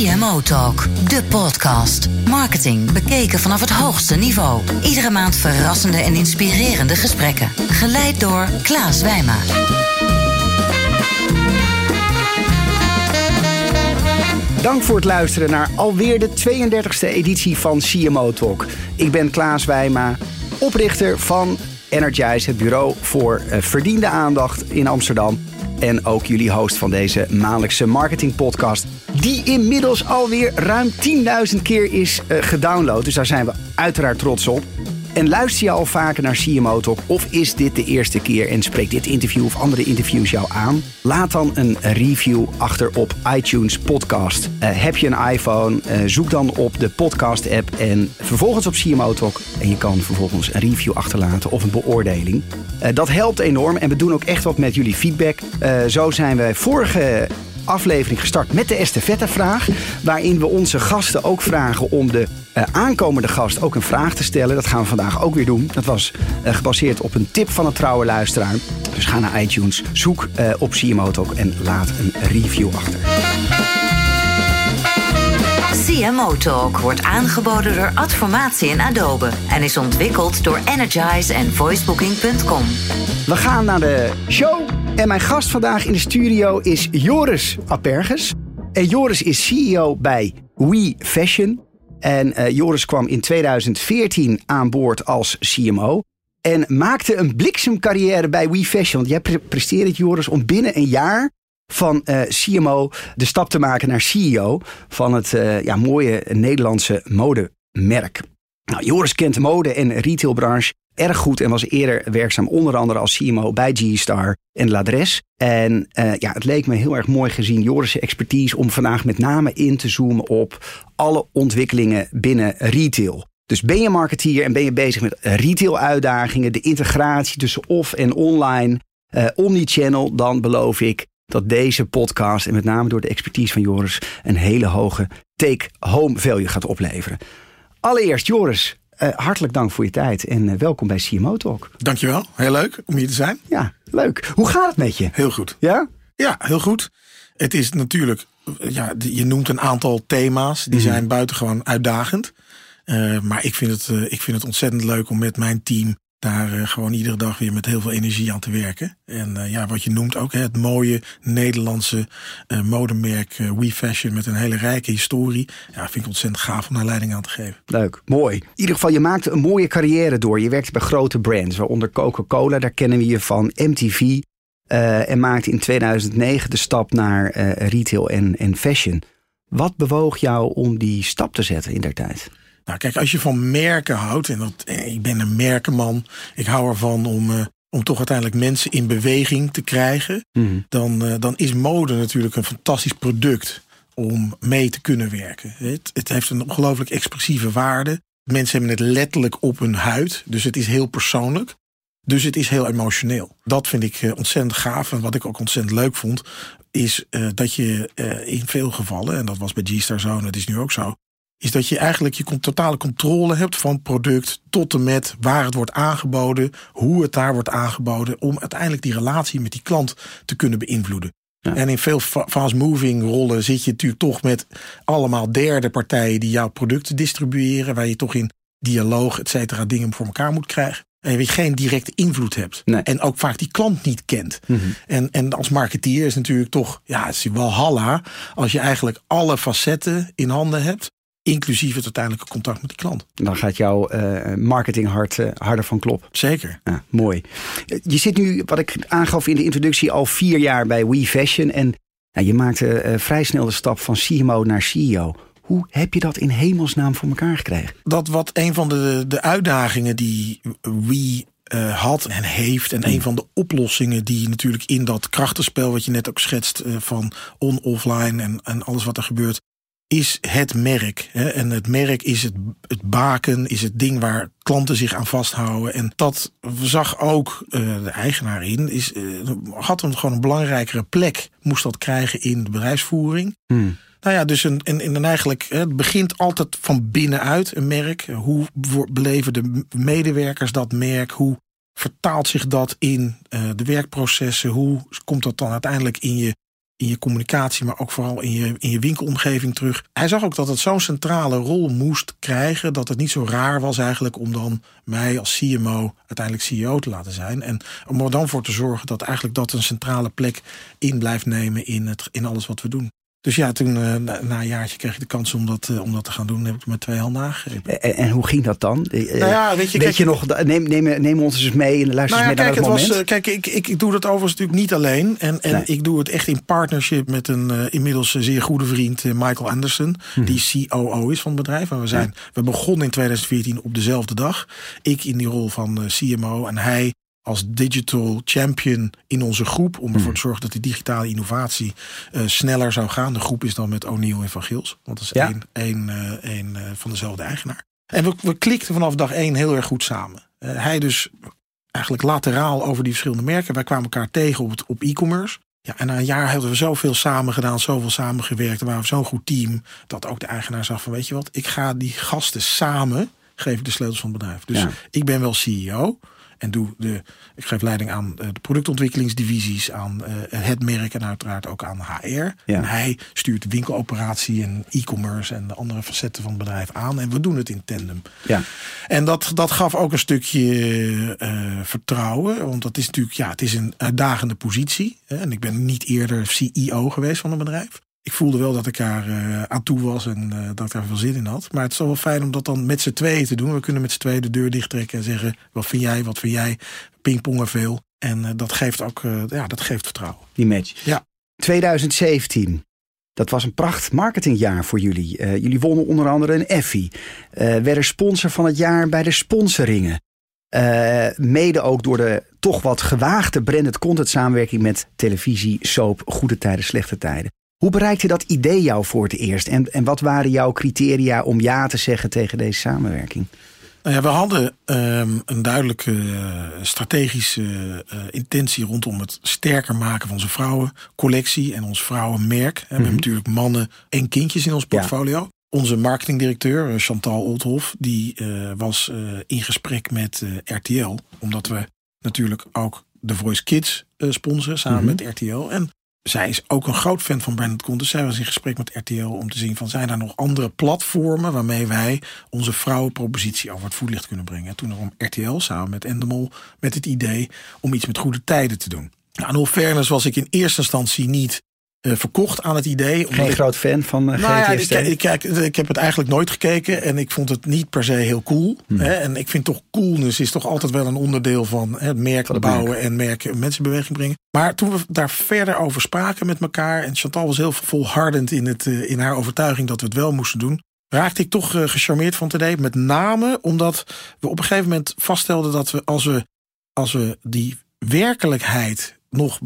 CMO Talk, de podcast. Marketing bekeken vanaf het hoogste niveau. Iedere maand verrassende en inspirerende gesprekken. Geleid door Klaas Wijma. Dank voor het luisteren naar alweer de 32e editie van CMO Talk. Ik ben Klaas Wijma, oprichter van Energize, het bureau voor uh, verdiende aandacht in Amsterdam. En ook jullie host van deze maandelijkse marketingpodcast. Die inmiddels alweer ruim 10.000 keer is uh, gedownload. Dus daar zijn we uiteraard trots op. En luister je al vaker naar CMO Talk? Of is dit de eerste keer en spreekt dit interview of andere interviews jou aan? Laat dan een review achter op iTunes Podcast. Uh, heb je een iPhone? Uh, zoek dan op de podcast app en vervolgens op CMO Talk. En je kan vervolgens een review achterlaten of een beoordeling. Uh, dat helpt enorm en we doen ook echt wat met jullie feedback. zo zijn we vorige aflevering gestart met de estafette-vraag. Waarin we onze gasten ook vragen om de uh, aankomende gast ook een vraag te stellen. Dat gaan we vandaag ook weer doen. Dat was uh, gebaseerd op een tip van een trouwe luisteraar. Dus ga naar iTunes, zoek uh, op CMO Talk en laat een review achter. CMO Talk wordt aangeboden door Adformatie en Adobe en is ontwikkeld door Energize en voicebooking.com. We gaan naar de show. En mijn gast vandaag in de studio is Joris Aperges. En Joris is CEO bij We Fashion. En uh, Joris kwam in 2014 aan boord als CMO. En maakte een bliksemcarrière bij We Fashion. Want jij presteerde, Joris, om binnen een jaar van uh, CMO de stap te maken naar CEO van het uh, ja, mooie Nederlandse modemerk. Nou, Joris kent de mode- en retailbranche erg goed en was eerder werkzaam onder andere als CMO bij G-Star en Ladres. En uh, ja, het leek me heel erg mooi gezien Joris' expertise om vandaag met name in te zoomen op alle ontwikkelingen binnen retail. Dus ben je marketeer en ben je bezig met retail uitdagingen, de integratie tussen off en online, uh, omnichannel, dan beloof ik dat deze podcast en met name door de expertise van Joris een hele hoge take-home value gaat opleveren. Allereerst Joris, uh, hartelijk dank voor je tijd en uh, welkom bij CMO Talk. Dankjewel, heel leuk om hier te zijn. Ja, leuk. Hoe gaat het met je? Heel goed. Ja? Ja, heel goed. Het is natuurlijk, ja, je noemt een aantal thema's, die mm. zijn buitengewoon uitdagend. Uh, maar ik vind, het, ik vind het ontzettend leuk om met mijn team daar uh, gewoon iedere dag weer met heel veel energie aan te werken. En uh, ja, wat je noemt ook, het mooie Nederlandse uh, modemerk We Fashion met een hele rijke historie. Ja, vind ik ontzettend gaaf om daar leiding aan te geven. Leuk, mooi. In ieder geval, je maakte een mooie carrière door. Je werkte bij grote brands, waaronder Coca-Cola, daar kennen we je van, MTV. en maakte in 2009 de stap naar retail en, en fashion. Wat bewoog jou om die stap te zetten in der tijd? Nou, kijk, als je van merken houdt, en dat, ik ben een merkenman, ik hou ervan om, uh, om toch uiteindelijk mensen in beweging te krijgen, mm. dan, uh, dan is mode natuurlijk een fantastisch product om mee te kunnen werken. Het, het heeft een ongelooflijk expressieve waarde. Mensen hebben het letterlijk op hun huid, dus het is heel persoonlijk. Dus het is heel emotioneel. Dat vind ik ontzettend gaaf. En wat ik ook ontzettend leuk vond, is uh, dat je uh, in veel gevallen, en dat was bij G-Star zo, en dat is nu ook zo, is dat je eigenlijk je totale controle hebt van product tot en met waar het wordt aangeboden, hoe het daar wordt aangeboden, om uiteindelijk die relatie met die klant te kunnen beïnvloeden. Ja. En in veel fast-moving rollen zit je natuurlijk toch met allemaal derde partijen die jouw producten distribueren, waar je toch in dialoog, et cetera, dingen voor elkaar moet krijgen. En je geen directe invloed hebt. Nee. En ook vaak die klant niet kent. Mm -hmm. en, en als marketeer is natuurlijk toch, ja, het is wel halla. Als je eigenlijk alle facetten in handen hebt inclusief het uiteindelijke contact met de klant. Dan gaat jouw uh, marketing hard, uh, harder van klop. Zeker. Ja, mooi. Je zit nu, wat ik aangaf in de introductie, al vier jaar bij We Fashion. En nou, je maakte uh, vrij snel de stap van CMO naar CEO. Hoe heb je dat in hemelsnaam voor elkaar gekregen? Dat wat een van de, de uitdagingen die We uh, had en heeft. En een van de oplossingen die natuurlijk in dat krachtenspel, wat je net ook schetst, uh, van on-offline en, en alles wat er gebeurt, is het merk. Hè? En het merk is het, het baken, is het ding waar klanten zich aan vasthouden. En dat zag ook uh, de eigenaar in. Is, uh, had een, gewoon een belangrijkere plek, moest dat krijgen in de bedrijfsvoering. Hmm. Nou ja, dus een, en, en eigenlijk, het begint altijd van binnenuit een merk. Hoe beleven de medewerkers dat merk? Hoe vertaalt zich dat in uh, de werkprocessen? Hoe komt dat dan uiteindelijk in je in je communicatie, maar ook vooral in je, in je winkelomgeving terug. Hij zag ook dat het zo'n centrale rol moest krijgen, dat het niet zo raar was eigenlijk om dan mij als CMO uiteindelijk CEO te laten zijn. En om er dan voor te zorgen dat eigenlijk dat een centrale plek in blijft nemen in, het, in alles wat we doen. Dus ja, toen uh, na, een jaartje kreeg ik de kans om dat, uh, om dat te gaan doen. heb ik met twee handen aangegrepen. En, en, hoe ging dat dan? Uh, nou ja, weet je, weet je nog, neem, neem, neem ons eens mee en luister nou ja, eens mee kijk, naar het, het moment. Was, kijk, ik, ik, ik doe dat overigens natuurlijk niet alleen. En, en nee. ik doe het echt in partnership met een inmiddels zeer goede vriend, Michael Anderson. Hmm. Die COO is van het bedrijf. En we, zijn, ja. we begonnen in 2014 op dezelfde dag. Ik in die rol van CMO en hij als digital champion in onze groep. Om ervoor te zorgen dat die digitale innovatie uh, sneller zou gaan. De groep is dan met O'Neill en Van Gils. Want dat is ja. één, één, uh, één uh, van dezelfde eigenaar. En we, we klikten vanaf dag één heel erg goed samen. hij dus eigenlijk lateraal over die verschillende merken. Wij kwamen elkaar tegen op, op e-commerce. Ja, en na een jaar hadden we zoveel samen gedaan, zoveel samengewerkt. We waren zo'n goed team. Dat ook de eigenaar zag van weet je wat, ik ga die gasten samen geven de sleutels van het bedrijf. Dus ja. ik ben wel CEO. En doe de, ik geef leiding aan de productontwikkelingsdivisies, aan uh, het merk en uiteraard ook aan HR. Ja. En hij stuurt winkeloperatie en e-commerce en de andere facetten van het bedrijf aan. En we doen het in tandem. Ja. En dat, dat gaf ook een stukje uh, vertrouwen. Want dat is natuurlijk, ja, het is een uitdagende positie. Hè? En ik ben niet eerder CEO geweest van een bedrijf. Ik voelde wel dat ik daar uh, aan toe was en uh, dat ik daar veel zin in had. Maar het is wel fijn om dat dan met z'n tweeën te doen. We kunnen met z'n tweeën de deur dichttrekken en zeggen: wat vind jij, wat vind jij? Pingpongen veel. En uh, dat geeft ook ja, dat geeft vertrouwen. Die match. Ja. 2017. Dat was een pracht marketingjaar voor jullie. jullie wonnen onder andere een Effie. werden sponsor van het jaar bij de sponsoringen. mede ook door de toch wat gewaagde branded content samenwerking met televisie, soap, goede tijden, slechte tijden. Hoe bereikte dat idee jou voor het eerst? En, en wat waren jouw criteria om ja te zeggen tegen deze samenwerking? Nou ja, we hadden um, een duidelijke uh, strategische uh, intentie rondom het sterker maken van onze vrouwencollectie en ons vrouwenmerk. Mm -hmm. We hebben natuurlijk mannen en kindjes in ons portfolio. Ja. Onze marketingdirecteur, Chantal Oldhoff, die uh, was in gesprek met RTL. Omdat we natuurlijk ook The Voice Kids sponsoren samen mm -hmm. met RTL. En zij is ook een groot fan van branded content. Zij was in gesprek met RTL om te zien van zijn er nog andere platformen waarmee wij onze vrouwenpropositie over het voetlicht kunnen brengen. En toen erom RTL samen met Endemol met het idee om iets met goede tijden te doen. Nou, in all fairness was ik in eerste instantie niet uh, verkocht aan het idee. Geen ik, groot fan van uh, nou ja, ik, ik, kijk, ik heb het eigenlijk nooit gekeken en ik vond het niet per se heel cool. Hmm. Hè? En ik vind toch coolness is toch altijd wel een onderdeel van hè, merk van bouwen merk. en merken mensenbeweging brengen. Maar toen we daar verder over spraken met elkaar en Chantal was heel volhardend in, het, uh, in haar overtuiging dat we het wel moesten doen. Raakte ik toch gecharmeerd van idee. Met name omdat we op een gegeven moment vaststelden dat we als we, als we die werkelijkheid nog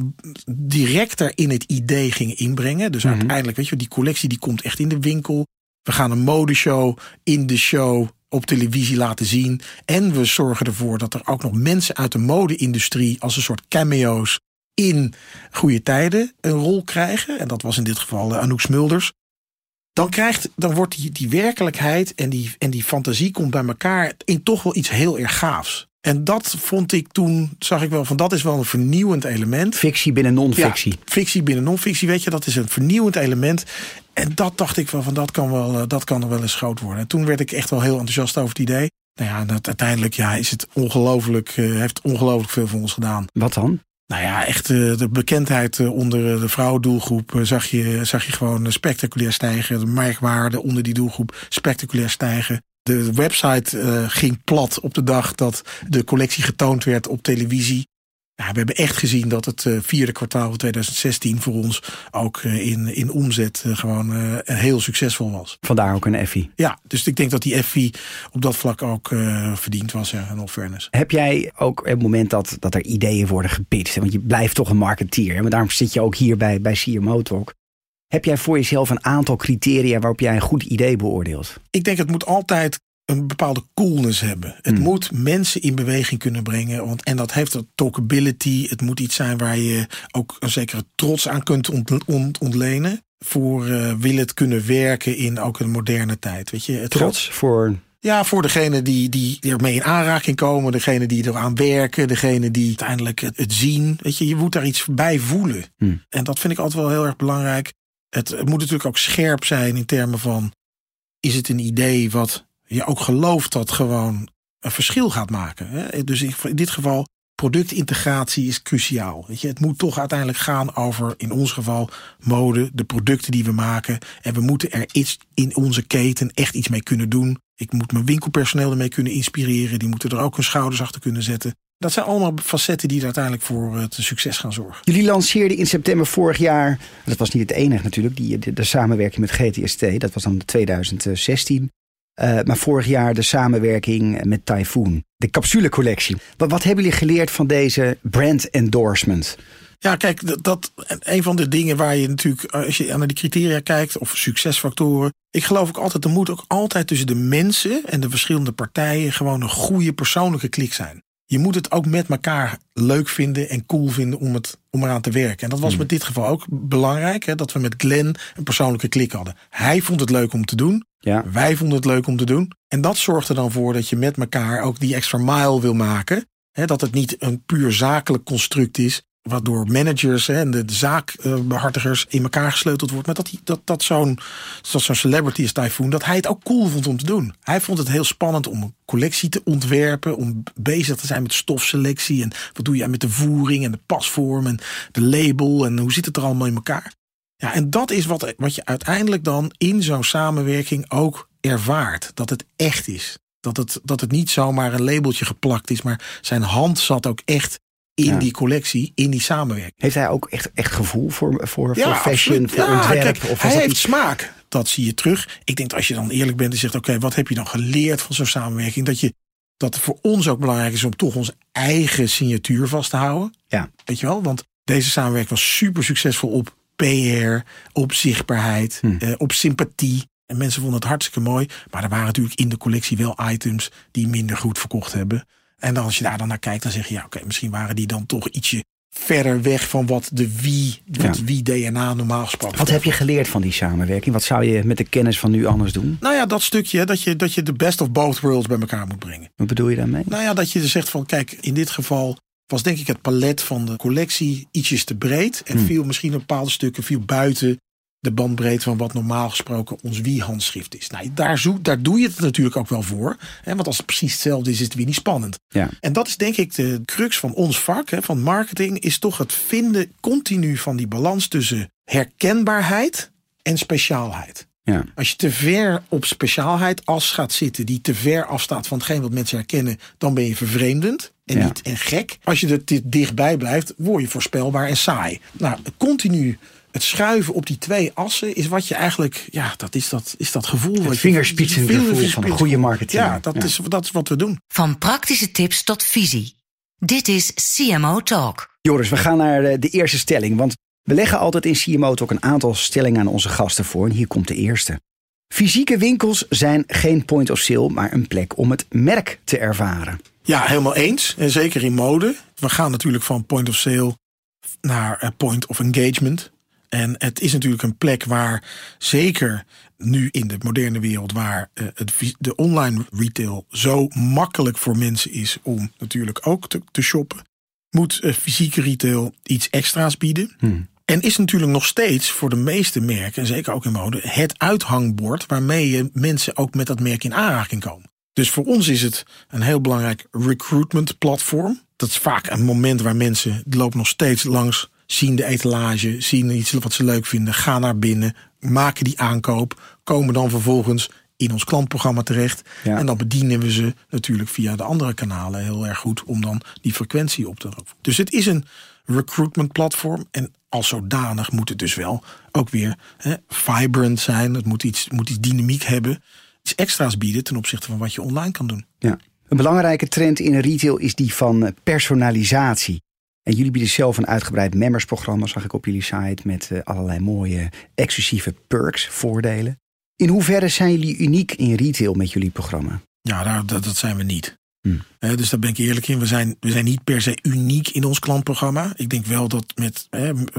directer in het idee gingen inbrengen. Dus mm -hmm. uiteindelijk, weet je, die collectie die komt echt in de winkel. We gaan een modeshow in de show op televisie laten zien. En we zorgen ervoor dat er ook nog mensen uit de mode-industrie als een soort cameo's in goede tijden een rol krijgen. En dat was in dit geval Anouk Smulders. Dan, krijgt, dan wordt die, die werkelijkheid en die, en die fantasie komt bij elkaar in toch wel iets heel erg gaafs. En dat vond ik toen, zag ik wel van dat is wel een vernieuwend element. Fictie binnen non-fictie. Ja, fictie binnen non-fictie, weet je, dat is een vernieuwend element. En dat dacht ik wel van dat kan, wel, dat kan er wel eens groot worden. En toen werd ik echt wel heel enthousiast over het idee. Nou ja, dat uiteindelijk ja, is het ongelooflijk, uh, heeft ongelooflijk veel voor ons gedaan. Wat dan? Nou ja, echt uh, de bekendheid uh, onder de vrouwendoelgroep zag, je, zag je gewoon spectaculair stijgen. De merkwaarde onder die doelgroep spectaculair stijgen. De website uh, ging plat op de dag dat de collectie getoond werd op televisie. Ja, we hebben echt gezien dat het uh, vierde kwartaal van 2016 voor ons ook uh, in, in omzet gewoon heel succesvol was. Vandaar ook een Effie. Ja, dus ik denk dat die Effie op dat vlak ook verdiend was, ja, in all fairness. Heb jij ook het moment dat, dat er ideeën worden gepitcht? Want je blijft toch een marketeer. Maar daarom zit je ook hier bij, bij CMO Talk. Heb jij voor jezelf een aantal criteria waarop jij een goed idee beoordeelt? Ik denk het moet altijd een bepaalde coolness hebben. Het Hmm. moet mensen in beweging kunnen brengen. Want, en dat heeft een talkability. Het moet iets zijn waar je ook een zekere trots aan kunt ont, ont, ontlenen. Voor uh, wil het kunnen werken in ook een moderne tijd. Weet je, het trots gaat, voor Ja, voor degene die, die ermee in aanraking komen, degene die eraan werken, degene die uiteindelijk het, het zien. Weet je, je moet daar iets bij voelen. Hmm. En dat vind ik altijd wel heel erg belangrijk. Het, moet natuurlijk ook scherp zijn in termen van: is het een idee wat je ook gelooft dat gewoon een verschil gaat maken? Dus in, dit geval, productintegratie is cruciaal. Het moet toch uiteindelijk gaan over, in ons geval, mode, de producten die we maken. En we moeten er iets in onze keten echt iets mee kunnen doen. Ik moet mijn winkelpersoneel ermee kunnen inspireren. Die moeten er ook hun schouders achter kunnen zetten. Dat zijn allemaal facetten die er uiteindelijk voor het succes gaan zorgen. Jullie lanceerden in september vorig jaar, dat was niet het enige natuurlijk, die, de, de samenwerking met GTST. Dat was dan 2016. Uh, maar vorig jaar de samenwerking met Typhoon. De capsulecollectie. Wat, wat hebben jullie geleerd van deze brand endorsement? Ja, kijk, dat, dat een van de dingen waar je natuurlijk, als je naar die criteria kijkt, of succesfactoren. Ik geloof ook altijd, er moet ook altijd tussen de mensen en de verschillende partijen gewoon een goede persoonlijke klik zijn. Je moet het ook met elkaar leuk vinden en cool vinden om, het, om eraan te werken. En dat was Hmm. met dit geval ook belangrijk, hè, dat we met Glenn een persoonlijke klik hadden. Hij vond het leuk om te doen. Ja. Wij vonden het leuk om te doen. En dat zorgt er dan voor dat je met elkaar ook die extra mile wil maken. Hè, dat het niet een puur zakelijk construct is. Waardoor managers en de zaakbehartigers in elkaar gesleuteld wordt. Maar dat, dat, dat zo'n zo'n celebrity als Typhoon, dat hij het ook cool vond om te doen. Hij vond het heel spannend om een collectie te ontwerpen. Om bezig te zijn met stofselectie. En wat doe je met de voering en de pasvorm en de label. En hoe zit het er allemaal in elkaar. Ja, en dat is wat, wat je uiteindelijk dan in zo'n samenwerking ook ervaart. Dat het echt is. Dat het, dat het niet zomaar een labeltje geplakt is, maar zijn hand zat ook echt in Ja. die collectie, in die samenwerking. Heeft hij ook echt, echt gevoel voor, voor, voor fashion, absoluut. voor Ja, ontwerp? kijk, of hij heeft iets- smaak. Dat zie je terug. Ik denk dat als je dan eerlijk bent en zegt: Oké, wat heb je dan geleerd van zo'n samenwerking? Dat, je, dat het voor ons ook belangrijk is om toch onze eigen signatuur vast te houden. Ja. Weet je wel? Want deze samenwerking was super succesvol op PR, op zichtbaarheid, Hm. eh, op sympathie. En mensen vonden het hartstikke mooi. Maar er waren natuurlijk in de collectie wel items die minder goed verkocht hebben. En dan als je daar dan naar kijkt, dan zeg je ja, oké, misschien waren die dan toch ietsje verder weg van wat de wie, wat Ja. wie DNA normaal gesproken. Wat heb je geleerd van die samenwerking? Wat zou je met de kennis van nu anders doen? Nou ja, dat stukje dat je, dat je de best of both worlds bij elkaar moet brengen. Wat bedoel je daarmee? Nou ja, dat je zegt van kijk, in dit geval was denk ik het palet van de collectie ietsjes te breed. En Hmm. viel misschien een bepaalde stukken viel buiten de bandbreedte van wat normaal gesproken ons wie-handschrift is. Nou, daar, zoek, daar doe je het natuurlijk ook wel voor. Hè, want als het precies hetzelfde is, is het weer niet spannend. Ja. En dat is denk ik de crux van ons vak, hè, van marketing, is toch het vinden continu van die balans tussen herkenbaarheid en speciaalheid. Ja. Als je te ver op speciaalheid as gaat zitten, die te ver afstaat van hetgeen wat mensen herkennen, dan ben je vervreemdend en Ja. niet en gek. Als je er dichtbij blijft, word je voorspelbaar en saai. Nou, continu het schuiven op die twee assen is wat je eigenlijk, ja, dat is dat, is dat gevoel. wat je- vingerspitsengevoel van een goede marketing. Ja, dat, Ja. Is, dat is wat we doen. Van praktische tips tot visie. Dit is CMO Talk. Joris, we gaan naar de, de eerste stelling. Want we leggen altijd in CMO ook een aantal stellingen aan onze gasten voor. En hier komt de eerste. Fysieke winkels zijn geen point of sale, maar een plek om het merk te ervaren. Ja, helemaal eens. En zeker in mode. We gaan natuurlijk van point of sale naar eh, point of engagement. En het is natuurlijk een plek waar zeker nu in de moderne wereld, waar eh, het, de online retail zo makkelijk voor mensen is om natuurlijk ook te, te shoppen, moet eh, fysieke retail iets extra's bieden. En is natuurlijk nog steeds voor de meeste merken, en zeker ook in mode, het uithangbord waarmee je mensen ook met dat merk in aanraking komen. Dus voor ons is het een heel belangrijk recruitment platform. Dat is vaak een moment waar mensen lopen nog steeds langs, zien de etalage, zien iets wat ze leuk vinden, gaan naar binnen, maken die aankoop, komen dan vervolgens in ons klantprogramma terecht. Ja. En dan bedienen we ze natuurlijk via de andere kanalen heel erg goed om dan die frequentie op te roepen. Dus het is een recruitment platform en als zodanig moet het dus wel ook weer hè, vibrant zijn. Het moet iets, moet iets dynamiek hebben. Iets extra's bieden ten opzichte van wat je online kan doen. Ja. Een belangrijke trend in retail is die van personalisatie. En jullie bieden zelf een uitgebreid membersprogramma, zag ik op jullie site, met eh, allerlei mooie exclusieve perks, voordelen. In hoeverre zijn jullie uniek in retail met jullie programma? Ja, daar, dat, dat zijn we niet. Hmm. Dus daar ben ik eerlijk in. We zijn, we zijn niet per se uniek in ons klantprogramma. Ik denk wel dat met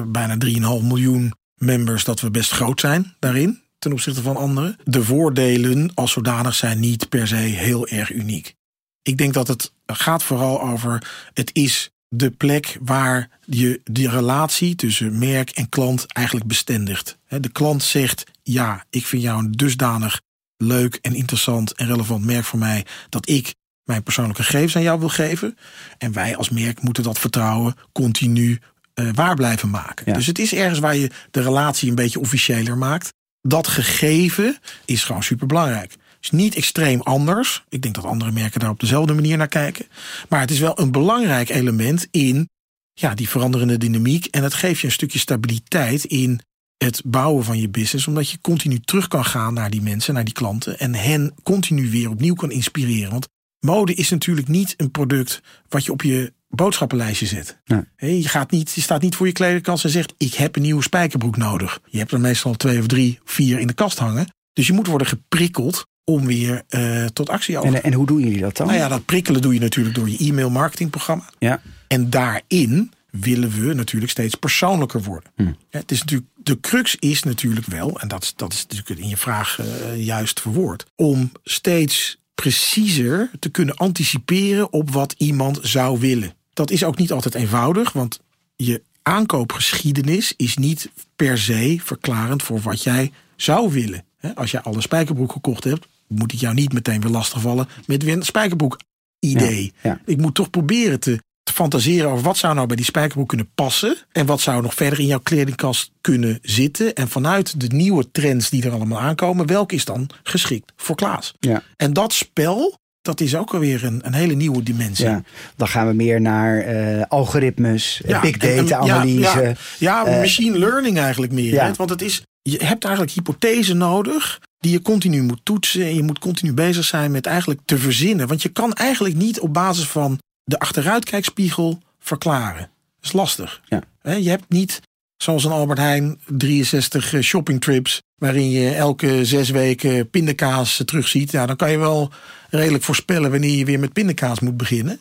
bijna 3,5 miljoen members dat we best groot zijn daarin. ten opzichte van anderen. De voordelen als zodanig zijn niet per se heel erg uniek. Ik denk dat het gaat vooral over het is de plek waar je die relatie tussen merk en klant eigenlijk bestendigt. De klant zegt ja, ik vind jou een dusdanig leuk en interessant en relevant merk voor mij dat ik mijn persoonlijke gegevens aan jou wil geven. En wij als merk moeten dat vertrouwen continu uh, waar blijven maken. Dus het is ergens waar je de relatie een beetje officiëler maakt. Dat gegeven is gewoon super belangrijk. Is niet extreem anders. Ik denk dat andere merken daar op dezelfde manier naar kijken. Maar het is wel een belangrijk element in ja, die veranderende dynamiek. En het geeft je een stukje stabiliteit in het bouwen van je business. Omdat je continu terug kan gaan naar die mensen, naar die klanten. En hen continu weer opnieuw kan inspireren. Want mode is natuurlijk niet een product wat je op je boodschappenlijstje zet. je, gaat niet, je staat niet voor je kledingkast en zegt: Ik heb een nieuwe spijkerbroek nodig. Je hebt er meestal twee of drie, vier in de kast hangen. Dus je moet worden geprikkeld om weer uh, tot actie over te en, en hoe doen jullie dat dan? Nou ja, dat prikkelen doe je natuurlijk door je e-mail marketingprogramma. Ja. En daarin willen we natuurlijk steeds persoonlijker worden. Hm. het is natuurlijk, de crux is natuurlijk wel, en dat, dat is natuurlijk in je vraag uh, juist verwoord, om steeds preciezer te kunnen anticiperen op wat iemand zou willen. Dat is ook niet altijd eenvoudig, want je aankoopgeschiedenis is niet per se verklarend voor wat jij zou willen. Als jij al een spijkerbroek gekocht hebt, moet ik jou niet meteen weer lastigvallen met weer een spijkerbroek idee. Ik moet toch proberen te te fantaseren over wat zou nou bij die spijkerbroek kunnen passen. En wat zou nog verder in jouw kledingkast kunnen zitten. En vanuit de nieuwe trends die er allemaal aankomen, welke is dan geschikt voor Klaas? Ja. En dat spel, dat is ook alweer een, een hele nieuwe dimensie. Ja, dan gaan we meer naar uh, algoritmes, ja, big data analyse. Ja, uh, machine learning eigenlijk meer. Want het is, je hebt eigenlijk hypothese nodig die je continu moet toetsen. En je moet continu bezig zijn met eigenlijk te verzinnen. Want je kan eigenlijk niet op basis van de achteruitkijkspiegel verklaren. Dat is lastig. Ja. Je hebt niet, zoals een Albert Heijn, 63 eh, shoppingtrips... waarin je elke zes weken pindakaas terugziet. Ja, dan kan je wel redelijk voorspellen wanneer je weer met pindakaas moet beginnen.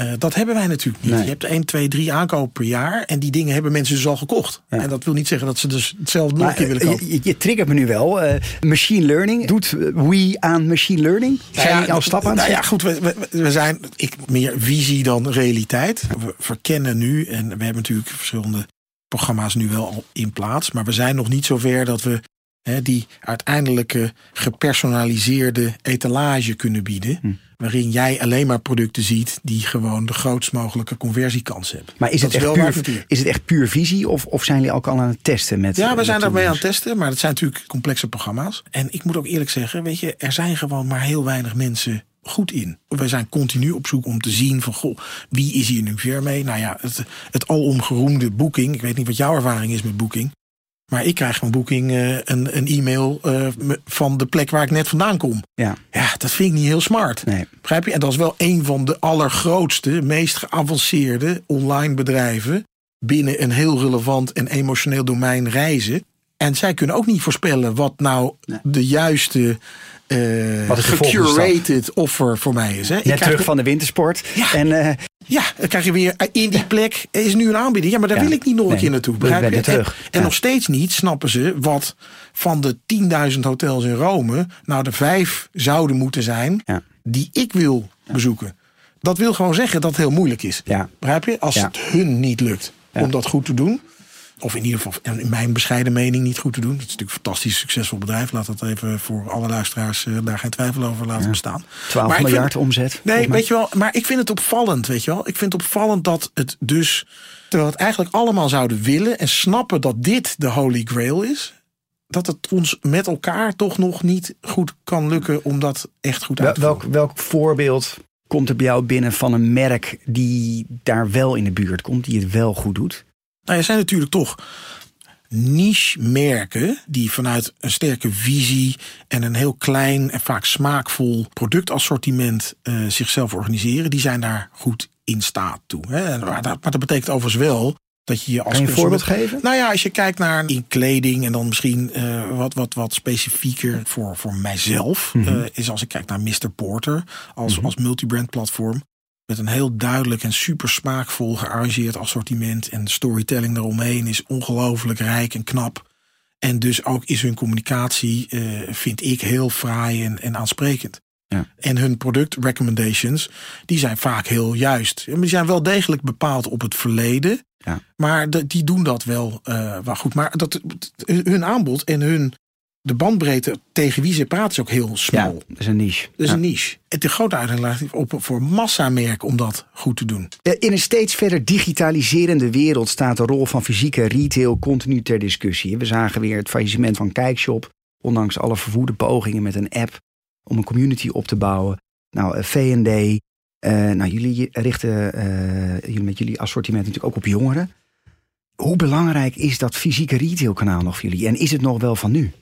Uh, dat hebben wij natuurlijk niet. Je hebt 1, 2, 3 aankopen per jaar. En die dingen hebben mensen dus al gekocht. En dat wil niet zeggen dat ze dus hetzelfde nog keer willen eh, kopen. Je, je, triggert me nu wel. Uh, machine learning. Doet we aan machine learning? Zijn nou ja, al stappen aan Nou ja, goed. We, we, we, zijn ik, meer visie dan realiteit. We verkennen nu. En we hebben natuurlijk verschillende programma's nu wel al in plaats. Maar we zijn nog niet zover dat we die uiteindelijke gepersonaliseerde etalage kunnen bieden. Hm. Waarin jij alleen maar producten ziet die gewoon de grootst mogelijke conversiekans hebben. Maar is, het echt, puur, is het echt puur visie of, of zijn jullie ook al aan het testen? Met, ja, we zijn daarmee aan het testen, maar het zijn natuurlijk complexe programma's. En ik moet ook eerlijk zeggen, weet je, er zijn gewoon maar heel weinig mensen goed in. We zijn continu op zoek om te zien van, goh, wie is hier nu ver mee? Nou ja, het, het alomgeroemde boeking. Ik weet niet wat jouw ervaring is met boeking. Maar ik krijg van Booking uh, een, een e-mail uh, van de plek waar ik net vandaan kom. Ja. ja, dat vind ik niet heel smart. Nee. Begrijp je? En dat is wel een van de allergrootste, meest geavanceerde online bedrijven binnen een heel relevant en emotioneel domein reizen. En zij kunnen ook niet voorspellen wat nou de juiste uh, gecurated offer voor mij is. Hè. Net terug van de wintersport. Ja. En, uh, ja, dan krijg je weer eh, in die plek is nu een aanbieding. Ja, maar daar wil ik niet nog een keer naartoe. Begrijp je? Terug. En, en nog steeds niet snappen ze wat van de 10.000 hotels in Rome nou de vijf zouden moeten zijn die ik wil bezoeken. Dat wil gewoon zeggen dat het heel moeilijk is. Begrijp je? Als het hun niet lukt om dat goed te doen of in ieder geval in mijn bescheiden mening niet goed te doen. Het is natuurlijk een fantastisch succesvol bedrijf. Laat dat even voor alle luisteraars uh, daar geen twijfel over laten bestaan. 12 miljard omzet. Nee, weet je wel. Maar ik vind het opvallend, weet je wel. Ik vind het opvallend dat het dus, terwijl het eigenlijk allemaal zouden willen en snappen dat dit de holy grail is, dat het ons met elkaar toch nog niet goed kan lukken om dat echt goed uit te welk, welk voorbeeld komt er bij jou binnen van een merk die daar wel in de buurt komt, die het wel goed doet? Nou, er zijn natuurlijk toch niche-merken die vanuit een sterke visie en een heel klein en vaak smaakvol productassortiment uh, zichzelf organiseren. Die zijn daar goed in staat toe. Hè. Maar, dat, maar dat betekent overigens wel dat je je als kan je een voorbeeld geven? Nou ja, als je kijkt naar in kleding en dan misschien uh, wat, wat, wat specifieker voor, voor mijzelf, mm -hmm. uh, is als ik kijk naar Mr. Porter als, mm -hmm. als multibrand platform. Met een heel duidelijk en super smaakvol gearrangeerd assortiment. En de storytelling eromheen is ongelooflijk rijk en knap. En dus ook is hun communicatie, vind ik, heel fraai en, en aansprekend. Ja. En hun product recommendations, die zijn vaak heel juist. Die zijn wel degelijk bepaald op het verleden. Ja. Maar de, die doen dat wel, uh, wel goed. Maar dat, hun aanbod en hun de bandbreedte tegen wie ze praten is ook heel smal. Ja, dat is een niche. Dat is een niche. Het de grote uitdaging op voor massamerken om dat goed te doen. In een steeds verder digitaliserende wereld staat de rol van fysieke retail continu ter discussie. We zagen weer het faillissement van Kijkshop. Ondanks alle verwoede pogingen met een app om een community op te bouwen. Nou, eh, V&D. Uh, nou, jullie richten uh, met jullie assortiment natuurlijk ook op jongeren. Hoe belangrijk is dat fysieke retailkanaal nog voor jullie? En is het nog wel van nu?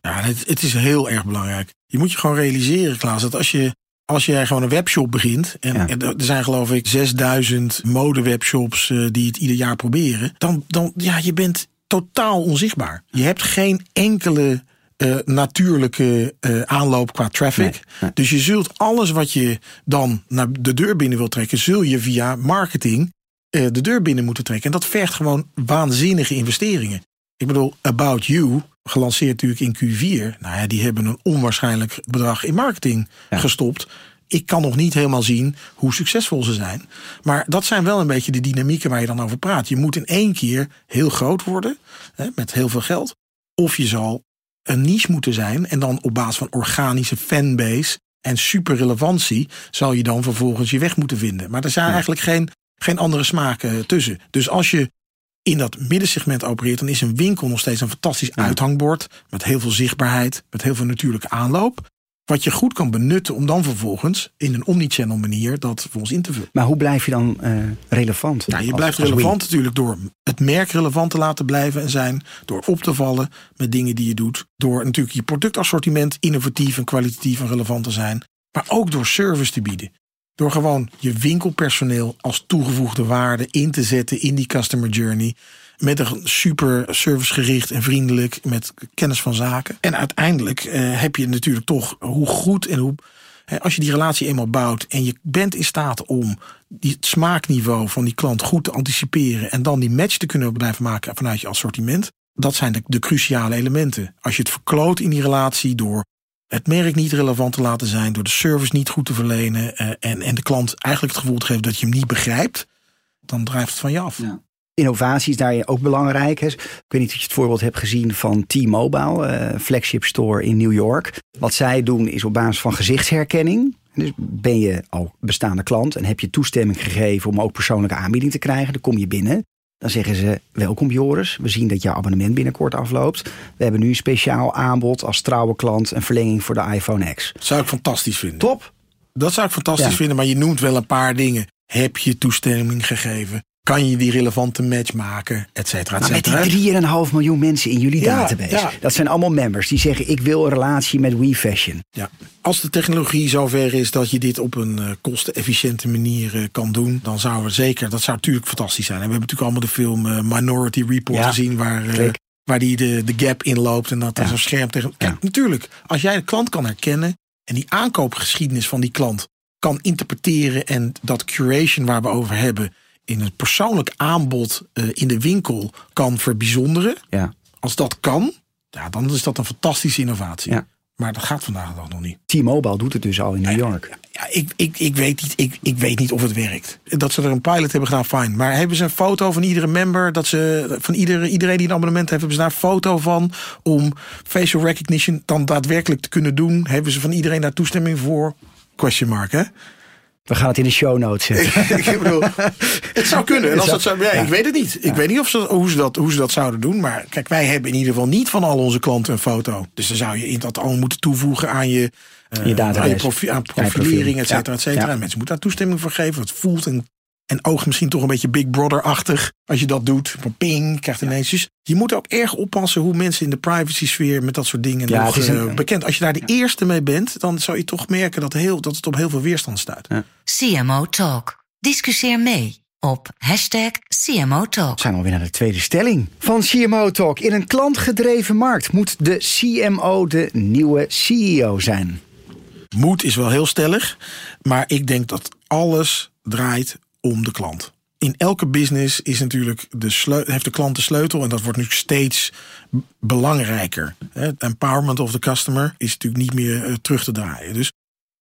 Ja, het, het is heel erg belangrijk. Je moet je gewoon realiseren, Klaas, dat als je als jij gewoon een webshop begint, en er zijn geloof ik 6000 modewebshops uh, die het ieder jaar proberen, dan, dan ja, je bent totaal onzichtbaar. Je hebt geen enkele uh, natuurlijke uh, aanloop qua traffic. Dus je zult alles wat je dan naar de deur binnen wil trekken, zul je via marketing uh, de deur binnen moeten trekken. En dat vergt gewoon waanzinnige investeringen. Ik bedoel, About You, gelanceerd natuurlijk in Q4. Nou ja, die hebben een onwaarschijnlijk bedrag in marketing gestopt. Ik kan nog niet helemaal zien hoe succesvol ze zijn. Maar dat zijn wel een beetje de dynamieken waar je dan over praat. Je moet in één keer heel groot worden, hè, met heel veel geld. Of je zal een niche moeten zijn. En dan op basis van organische fanbase en superrelevantie zal je dan vervolgens je weg moeten vinden. Maar er zijn eigenlijk geen, geen andere smaken tussen. Dus als je in dat middensegment opereert, dan is een winkel nog steeds een fantastisch uithangbord. Met heel veel zichtbaarheid, met heel veel natuurlijke aanloop. Wat je goed kan benutten om dan vervolgens in een omnichannel manier dat voor ons in te vullen. Maar hoe blijf je dan uh, relevant? Ja, je blijft relevant natuurlijk door het merk relevant te laten blijven en zijn. Door op te vallen met dingen die je doet. Door natuurlijk je productassortiment innovatief en kwalitatief en relevant te zijn. Maar ook door service te bieden. Door gewoon je winkelpersoneel als toegevoegde waarde in te zetten in die customer journey. Met een super servicegericht en vriendelijk, met kennis van zaken. En uiteindelijk eh, heb je natuurlijk toch hoe goed en hoe. als je die relatie eenmaal bouwt en je bent in staat om die, het smaakniveau van die klant goed te anticiperen. en dan die match te kunnen blijven maken vanuit je assortiment. Dat zijn de, de cruciale elementen. Als je het verkloot in die relatie door het merk niet relevant te laten zijn, door de service niet goed te verlenen uh, en, en de klant eigenlijk het gevoel te geven dat je hem niet begrijpt, dan drijft het van je af. Innovatie is daar ook belangrijk. Ik weet niet of je het voorbeeld hebt gezien van T-Mobile, uh, flagship store in New York. Wat zij doen is op basis van gezichtsherkenning. Dus ben je al bestaande klant en heb je toestemming gegeven om ook persoonlijke aanbieding te krijgen, dan kom je binnen. Dan zeggen ze: Welkom Joris, we zien dat jouw abonnement binnenkort afloopt. We hebben nu een speciaal aanbod als trouwe klant, een verlenging voor de iPhone X. Dat zou ik fantastisch vinden. Top. Dat zou ik fantastisch vinden, maar je noemt wel een paar dingen. Heb je toestemming gegeven? Kan je die relevante match maken, et cetera, et cetera. met die 3,5 miljoen mensen in jullie database. Dat zijn allemaal members die zeggen... ik wil een relatie met WeFashion. Ja. Als de technologie zover is dat je dit op een uh, kostenefficiënte manier uh, kan doen... dan zou het zeker, dat zou natuurlijk fantastisch zijn. En we hebben natuurlijk allemaal de film uh, Minority Report gezien... waar, waar die de, de gap inloopt en dat er zo'n scherm tegen... Kijk, natuurlijk, als jij de klant kan herkennen... en die aankoopgeschiedenis van die klant kan interpreteren... en dat curation waar we over hebben in het persoonlijk aanbod uh, in de winkel kan verbijzonderen. Ja. Als dat kan, ja, dan is dat een fantastische innovatie. Ja. Maar dat gaat vandaag de dag nog niet. T-Mobile doet het dus al in New York. Ja, ik, ik, ik, weet niet, ik, ik weet niet of het werkt. Dat ze er een pilot hebben gedaan, fijn. Maar hebben ze een foto van iedere member? Dat ze van iedere, iedereen die een abonnement heeft, hebben ze daar een foto van om facial recognition dan daadwerkelijk te kunnen doen? Hebben ze van iedereen daar toestemming voor? Question mark, hè? We gaan het in de show notes zetten. ik bedoel, het zou kunnen. En als dat zou, ja, Ik weet het niet. Ik weet niet of ze, hoe, ze dat, hoe ze dat zouden doen. Maar kijk, wij hebben in ieder geval niet van al onze klanten een foto. Dus dan zou je dat allemaal moeten toevoegen aan je, uh, je aan, profilering, et cetera, et cetera. En mensen moeten daar toestemming voor geven. Het voelt en en oog misschien toch een beetje Big Brother-achtig als je dat doet. Van ping, krijgt ineens. Dus je moet ook erg oppassen hoe mensen in de privacy-sfeer met dat soort dingen ja, nog een, uh, bekend. Als je daar de eerste mee bent, dan zou je toch merken dat, heel, dat het op heel veel weerstand stuit. Ja. CMO Talk. Discussieer mee op hashtag CMO Talk. We zijn alweer naar de tweede stelling van CMO Talk. In een klantgedreven markt moet de CMO de nieuwe CEO zijn. Moed is wel heel stellig, maar ik denk dat alles draait om de klant. in elke business is natuurlijk de heeft de klant de sleutel en dat wordt nu steeds belangrijker. Het empowerment of the customer is natuurlijk niet meer eh, terug te draaien. Dus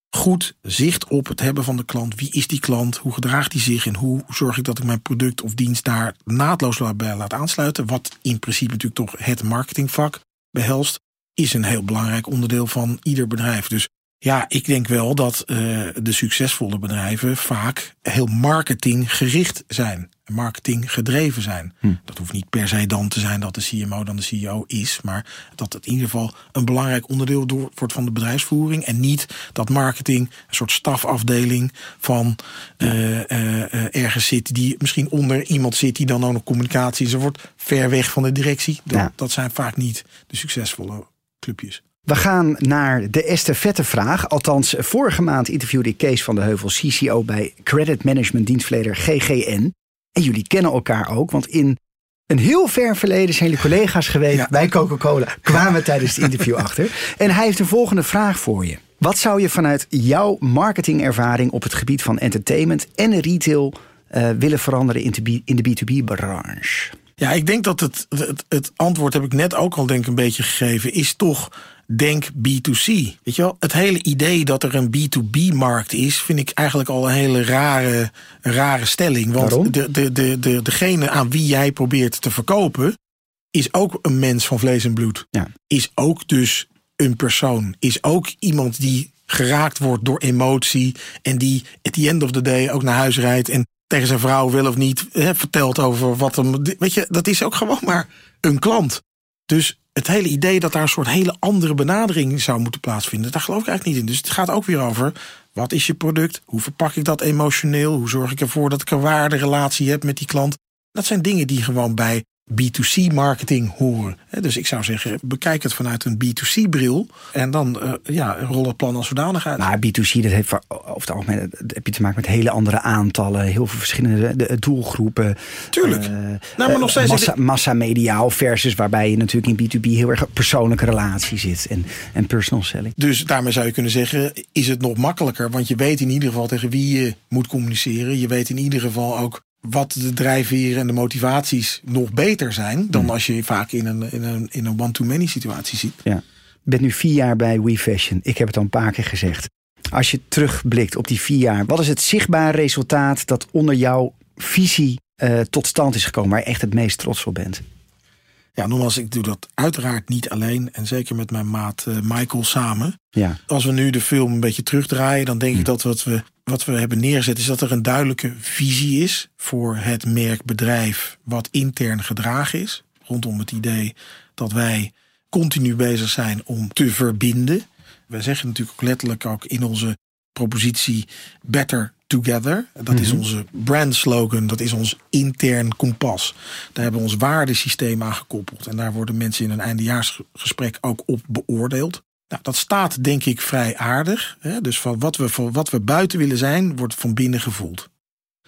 goed zicht op het hebben van de klant. Wie is die klant? Hoe gedraagt hij zich? En hoe zorg ik dat ik mijn product of dienst daar naadloos bij laat aansluiten? Wat in principe natuurlijk toch het marketingvak behelst, is een heel belangrijk onderdeel van ieder bedrijf. Dus ja, ik denk wel dat uh, de succesvolle bedrijven vaak heel marketinggericht zijn. Marketing gedreven zijn. Hm. Dat hoeft niet per se dan te zijn dat de CMO dan de CEO is. Maar dat het in ieder geval een belangrijk onderdeel wordt van de bedrijfsvoering. En niet dat marketing een soort stafafdeling van uh, uh, ergens zit. Die misschien onder iemand zit die dan ook nog communicatie. Ze wordt ver weg van de directie. Dat, ja. dat zijn vaak niet de succesvolle clubjes. We gaan naar de estafettevraag. Althans, vorige maand interviewde ik Kees van de Heuvel, CCO bij credit management dienstverlener GGN. En jullie kennen elkaar ook, want in een heel ver verleden zijn jullie collega's geweest bij Coca-Cola. Kwamen we tijdens het interview achter. En hij heeft de volgende vraag voor je. Wat zou je vanuit jouw marketingervaring op het gebied van entertainment en retail uh, willen veranderen in de B2B-branche? Ja, ik denk dat het, het, het, antwoord heb ik net ook al denk een beetje gegeven, is toch denk B2C. Weet je wel, het hele idee dat er een B2B-markt is, vind ik eigenlijk al een hele rare, rare stelling. Want de, de, de, de, degene aan wie jij probeert te verkopen, is ook een mens van vlees en bloed. Ja. Is ook dus een persoon. Is ook iemand die geraakt wordt door emotie. En die at the end of the day ook naar huis rijdt. En tegen zijn vrouw wil of niet hè, vertelt over wat hem. Weet je, dat is ook gewoon maar een klant. Dus het hele idee dat daar een soort hele andere benadering zou moeten plaatsvinden, daar geloof ik eigenlijk niet in. Dus het gaat ook weer over wat is je product? Hoe verpak ik dat emotioneel? Hoe zorg ik ervoor dat ik een waarderelatie heb met die klant? Dat zijn dingen die gewoon bij B2C marketing horen. Dus ik zou zeggen, bekijk het vanuit een B2C bril. En dan uh, ja, rol het plan als zodanig uit. Maar B2C, dat heeft over het algemeen heb je te maken met hele andere aantallen. Heel veel verschillende doelgroepen. Tuurlijk. Uh, nou, maar nog steeds massa, massa mediaal versus waarbij je natuurlijk in B2B heel erg persoonlijke relatie zit. En, en personal selling. Dus daarmee zou je kunnen zeggen, is het nog makkelijker. Want je weet in ieder geval tegen wie je moet communiceren. Je weet in ieder geval ook wat de drijfveren en de motivaties nog beter zijn dan hmm. als je vaak in een, in een, in een one-to-many situatie ziet. Ja. Ik ben nu vier jaar bij WeFashion. Ik heb het al een paar keer gezegd. Als je terugblikt op die vier jaar, wat is het zichtbare resultaat dat onder jouw visie uh, tot stand is gekomen, waar je echt het meest trots op bent? Ja, nogmaals, ik doe dat uiteraard niet alleen. En zeker met mijn maat uh, Michael samen. Ja. Als we nu de film een beetje terugdraaien, dan denk ik hm. dat wat we, wat we hebben neergezet, is dat er een duidelijke visie is voor het merkbedrijf wat intern gedragen is. Rondom het idee dat wij continu bezig zijn om te verbinden. Wij zeggen natuurlijk ook letterlijk ook in onze propositie Better Together. Dat is mhm. onze brand slogan, dat is ons intern kompas. Daar hebben we ons waardesysteem aan gekoppeld. En daar worden mensen in een eindejaarsgesprek ook op beoordeeld. Nou, dat staat denk ik vrij aardig. Hè? Dus van wat, we, van wat we buiten willen zijn, wordt van binnen gevoeld.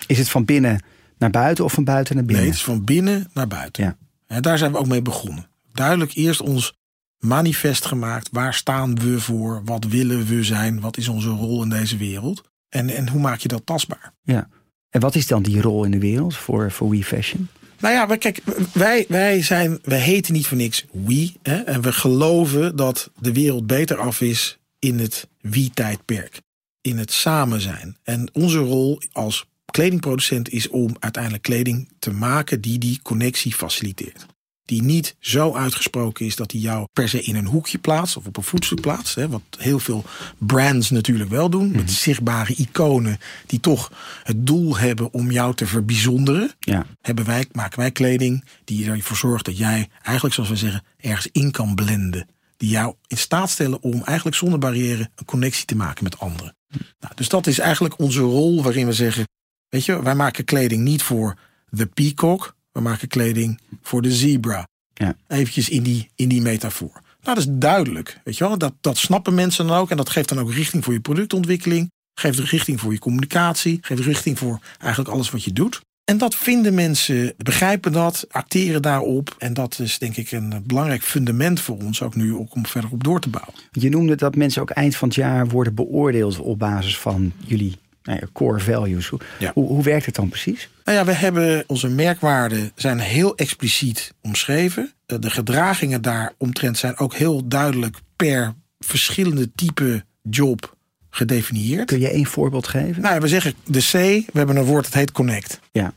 Is het van binnen naar buiten of van buiten naar binnen? Nee, het is van binnen naar buiten. Ja. En daar zijn we ook mee begonnen. Duidelijk eerst ons manifest gemaakt. Waar staan we voor? Wat willen we zijn? Wat is onze rol in deze wereld? En, en hoe maak je dat tastbaar? Ja. En wat is dan die rol in de wereld voor, voor We Fashion? Nou ja, kijk, wij, wij, zijn, wij heten niet voor niks We. Hè, en we geloven dat de wereld beter af is in het wie-tijdperk. In het samen zijn. En onze rol als kledingproducent is om uiteindelijk kleding te maken die die connectie faciliteert die niet zo uitgesproken is dat hij jou per se in een hoekje plaatst of op een voetstuk plaatst. Hè, wat heel veel brands natuurlijk wel doen. Met mhm. zichtbare iconen die toch het doel hebben om jou te verbijzonderen. Ja. Hebben wij, maken wij kleding die ervoor zorgt dat jij eigenlijk, zoals we zeggen, ergens in kan blenden. Die jou in staat stellen om eigenlijk zonder barrière een connectie te maken met anderen. Nou, dus dat is eigenlijk onze rol waarin we zeggen, weet je, wij maken kleding niet voor de peacock, we maken kleding voor de zebra. Ja. Eventjes in die, in die metafoor. Nou, dat is duidelijk. Weet je wel? Dat, dat snappen mensen dan ook. En dat geeft dan ook richting voor je productontwikkeling. Geeft richting voor je communicatie. Geeft richting voor eigenlijk alles wat je doet. En dat vinden mensen, begrijpen dat, acteren daarop. En dat is denk ik een belangrijk fundament voor ons ook nu om verder op door te bouwen. Je noemde dat mensen ook eind van het jaar worden beoordeeld op basis van jullie nou ja, core values. Hoe, Ja. hoe, hoe werkt het dan precies? Nou ja, we hebben onze merkwaarden zijn heel expliciet omschreven. Eh, De gedragingen daaromtrent zijn ook heel duidelijk per verschillende type job gedefinieerd. Kun je één voorbeeld geven? Nou ja, we zeggen de C, we hebben een woord dat heet connect. Ja.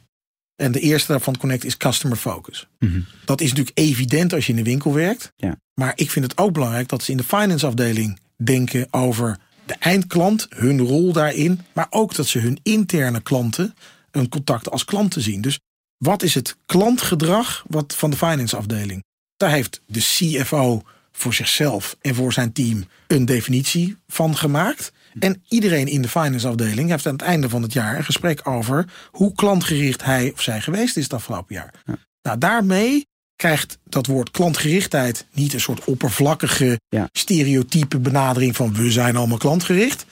En de eerste daarvan connect is customer focus. Mhm. Dat is natuurlijk evident als je in de winkel werkt. Ja. Maar ik vind het ook belangrijk dat ze in de finance afdeling denken over de eindklant, hun rol daarin. Maar ook dat ze hun interne klanten een contact als klanten zien. Dus wat is het klantgedrag wat van de finance afdeling? Daar heeft de CFO voor zichzelf en voor zijn team een definitie van gemaakt. En iedereen in de finance afdeling heeft aan het einde van het jaar een gesprek over hoe klantgericht hij of zij geweest is het afgelopen jaar. Nou, daarmee krijgt dat woord klantgerichtheid niet een soort oppervlakkige Ja. stereotype benadering van we zijn allemaal klantgericht.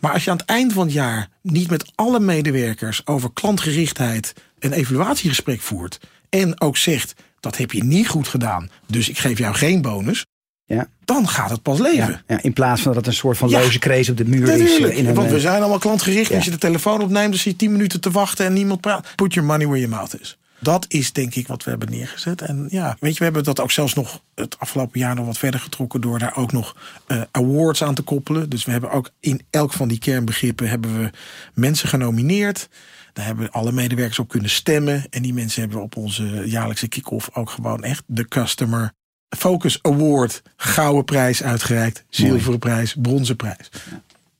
Maar als je aan het eind van het jaar niet met alle medewerkers over klantgerichtheid een evaluatiegesprek voert en ook zegt dat heb je niet goed gedaan, dus ik geef jou geen bonus, Ja. dan gaat het pas leven. Ja, ja, in plaats van dat het een soort van loze krees op de muur is. Natuurlijk, eh, in een, want we eh, zijn allemaal klantgericht. Als je de telefoon opneemt, dan zit je 10 minuten te wachten en niemand praat. Put your money where your mouth is. Dat is denk ik wat we hebben neergezet. En ja, weet je, we hebben dat ook zelfs nog het afgelopen jaar nog wat verder getrokken door daar ook nog eh, awards aan te koppelen. Dus we hebben ook in elk van die kernbegrippen hebben we mensen genomineerd. Daar hebben alle medewerkers op kunnen stemmen. En die mensen hebben we op onze jaarlijkse kick-off ook gewoon echt de Customer Focus Award gouden prijs uitgereikt. Zilveren prijs, bronzen prijs.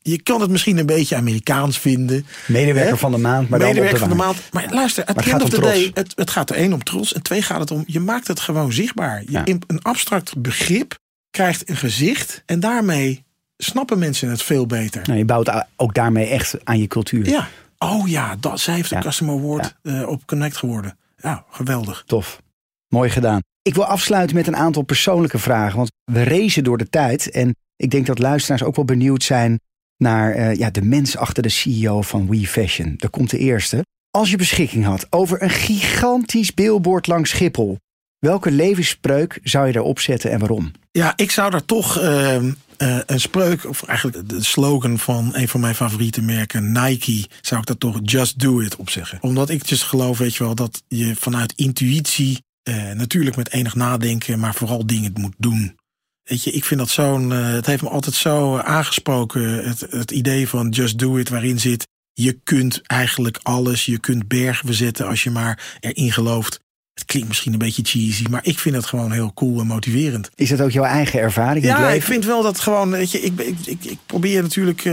Je kan het misschien een beetje Amerikaans vinden. Medewerker Hè? van de maand, maar dan Medewerker op van de maand. Maar luister, Maar het gaat om day, het, het gaat er één om trots. En twee gaat het om, je maakt het gewoon zichtbaar. Je, Ja. Een abstract begrip krijgt een gezicht. En daarmee snappen mensen het veel beter. Nou, je bouwt ook daarmee echt aan je cultuur. Ja. Oh ja, dat, zij heeft een Ja. Customer Award eh, op Connect geworden. Ja, geweldig. Tof. Mooi gedaan. Ik wil afsluiten met een aantal persoonlijke vragen. Want we racen door de tijd. En ik denk dat luisteraars ook wel benieuwd zijn naar eh, ja, de mens achter de CEO van We Fashion. Daar komt de eerste. Als je beschikking had over een gigantisch billboard langs Schiphol. Welke levensspreuk zou je daarop zetten en waarom? Ja, ik zou daar toch ehm, eh, een spreuk, of eigenlijk de slogan van een van mijn favoriete merken, Nike, zou ik daar toch Just Do It op zeggen. Omdat ik dus geloof, weet je wel, dat je vanuit intuïtie, eh, natuurlijk met enig nadenken, maar vooral dingen moet doen. Weet je, ik vind dat zo'n, eh, het heeft me altijd zo aangesproken, het, het idee van Just Do It, waarin zit, je kunt eigenlijk alles, je kunt bergen verzetten als je maar erin gelooft. Het klinkt misschien een beetje cheesy, maar ik vind het gewoon heel cool en motiverend. Is dat ook jouw eigen ervaring Ja, ik vind wel dat gewoon, weet je, ik, ik, ik, ik probeer natuurlijk, eh,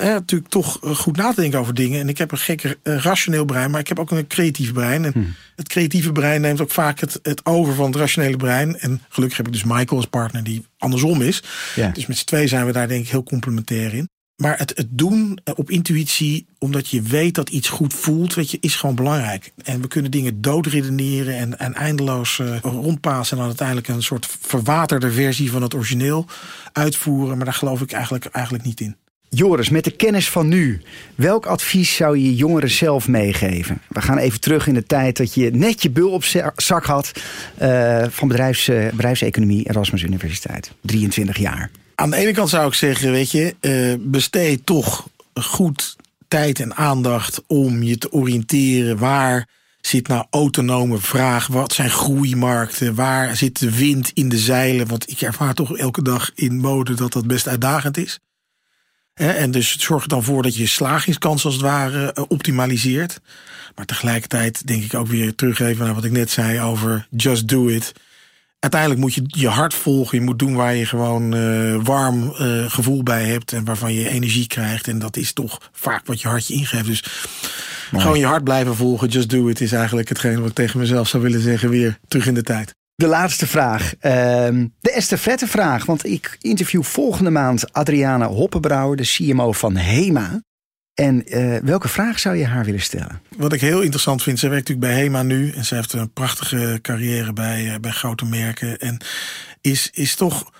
hè, natuurlijk toch eh, goed na te denken over dingen. En ik heb een gekke eh, rationeel brein, maar ik heb ook een creatief brein. En Hmm. het creatieve brein neemt ook vaak het, het over van het rationele brein. En gelukkig heb ik dus Michael als partner die andersom is. Ja. Dus met z'n twee zijn we daar denk ik heel complementair in. Maar het, het doen eh, op intuïtie, omdat je weet dat iets goed voelt, weet je, is gewoon belangrijk. En we kunnen dingen doodredeneren en, en eindeloos eh, rondpassen en dan uiteindelijk een soort verwaterde versie van het origineel uitvoeren. Maar daar geloof ik eigenlijk, eigenlijk niet in. Joris, met de kennis van nu, welk advies zou je jongeren zelf meegeven? We gaan even terug in de tijd dat je net je bul op za- zak had eh, van bedrijfs, bedrijfseconomie Erasmus Universiteit. 23 jaar. Aan de ene kant zou ik zeggen, weet je, eh, besteed toch goed tijd en aandacht om je te oriënteren. Waar zit nou autonome vraag? Wat zijn groeimarkten? Waar zit de wind in de zeilen? Want ik ervaar toch elke dag in mode dat dat best uitdagend is. En dus zorg er dan voor dat je je slagingskans als het ware eh, optimaliseert. Maar tegelijkertijd denk ik ook weer teruggeven naar wat ik net zei over just do it uiteindelijk moet je je hart volgen. Je moet doen waar je gewoon eh, warm eh, gevoel bij hebt. En waarvan je energie krijgt. En dat is toch vaak wat je hartje ingeeft. Dus gewoon je hart blijven volgen. Just do it is eigenlijk hetgeen wat ik tegen mezelf zou willen zeggen. Weer terug in de tijd. De laatste vraag. ehm, de estafette vraag. Want ik interview volgende maand Adriana Hoppenbrouwer, de CMO van HEMA. En eh, welke vraag zou je haar willen stellen? Wat ik heel interessant vind. Zij werkt natuurlijk bij HEMA nu. En ze heeft een prachtige carrière bij, eh, bij grote merken. En is, is toch...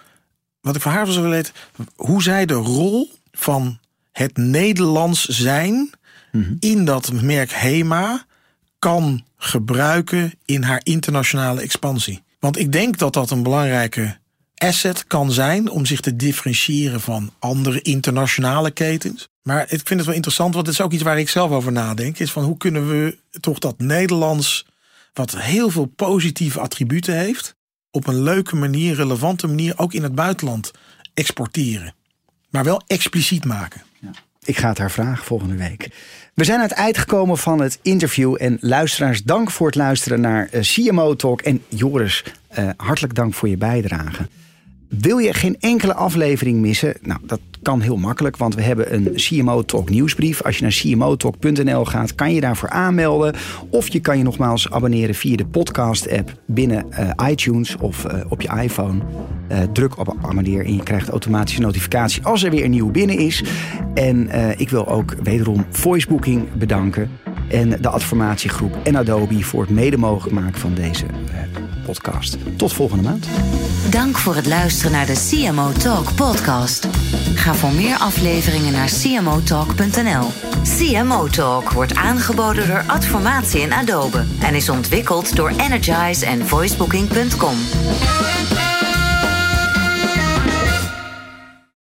Wat ik van haar wil willen weten. Hoe zij de rol van het Nederlands zijn... in dat merk HEMA kan gebruiken in haar internationale expansie. Want ik denk dat dat een belangrijke asset kan zijn om zich te differentiëren van andere internationale ketens. Maar ik vind het wel interessant, want het is ook iets waar ik zelf over nadenk. Is van hoe kunnen we toch dat Nederlands, wat heel veel positieve attributen heeft, op een leuke manier, relevante manier, ook in het buitenland exporteren. Maar wel expliciet maken. Ja. Ik ga het haar vragen volgende week. We zijn aan het eind gekomen van het interview. En luisteraars, dank voor het luisteren naar eh, CMO Talk. En Joris, uh, hartelijk dank voor je bijdrage. Wil je geen enkele aflevering missen? Nou, dat kan heel makkelijk, want we hebben een CMO Talk nieuwsbrief. Als je naar cmotalk.nl gaat, kan je daarvoor aanmelden. Of je kan je nogmaals abonneren via de podcast-app binnen uh, iTunes of uh, op je iPhone. Uh, druk op abonneer en je krijgt automatische notificatie als er weer een nieuw binnen is. En ik wil ook wederom Voicebooking bedanken. En de Adformatiegroep en Adobe voor het mede mogelijk maken van deze podcast. Tot volgende maand. Dank voor het luisteren naar de CMO Talk podcast. Ga voor meer afleveringen naar cmotalk.nl. CMO Talk wordt aangeboden door Adformatie en Adobe en is ontwikkeld door Energize en voicebooking.com.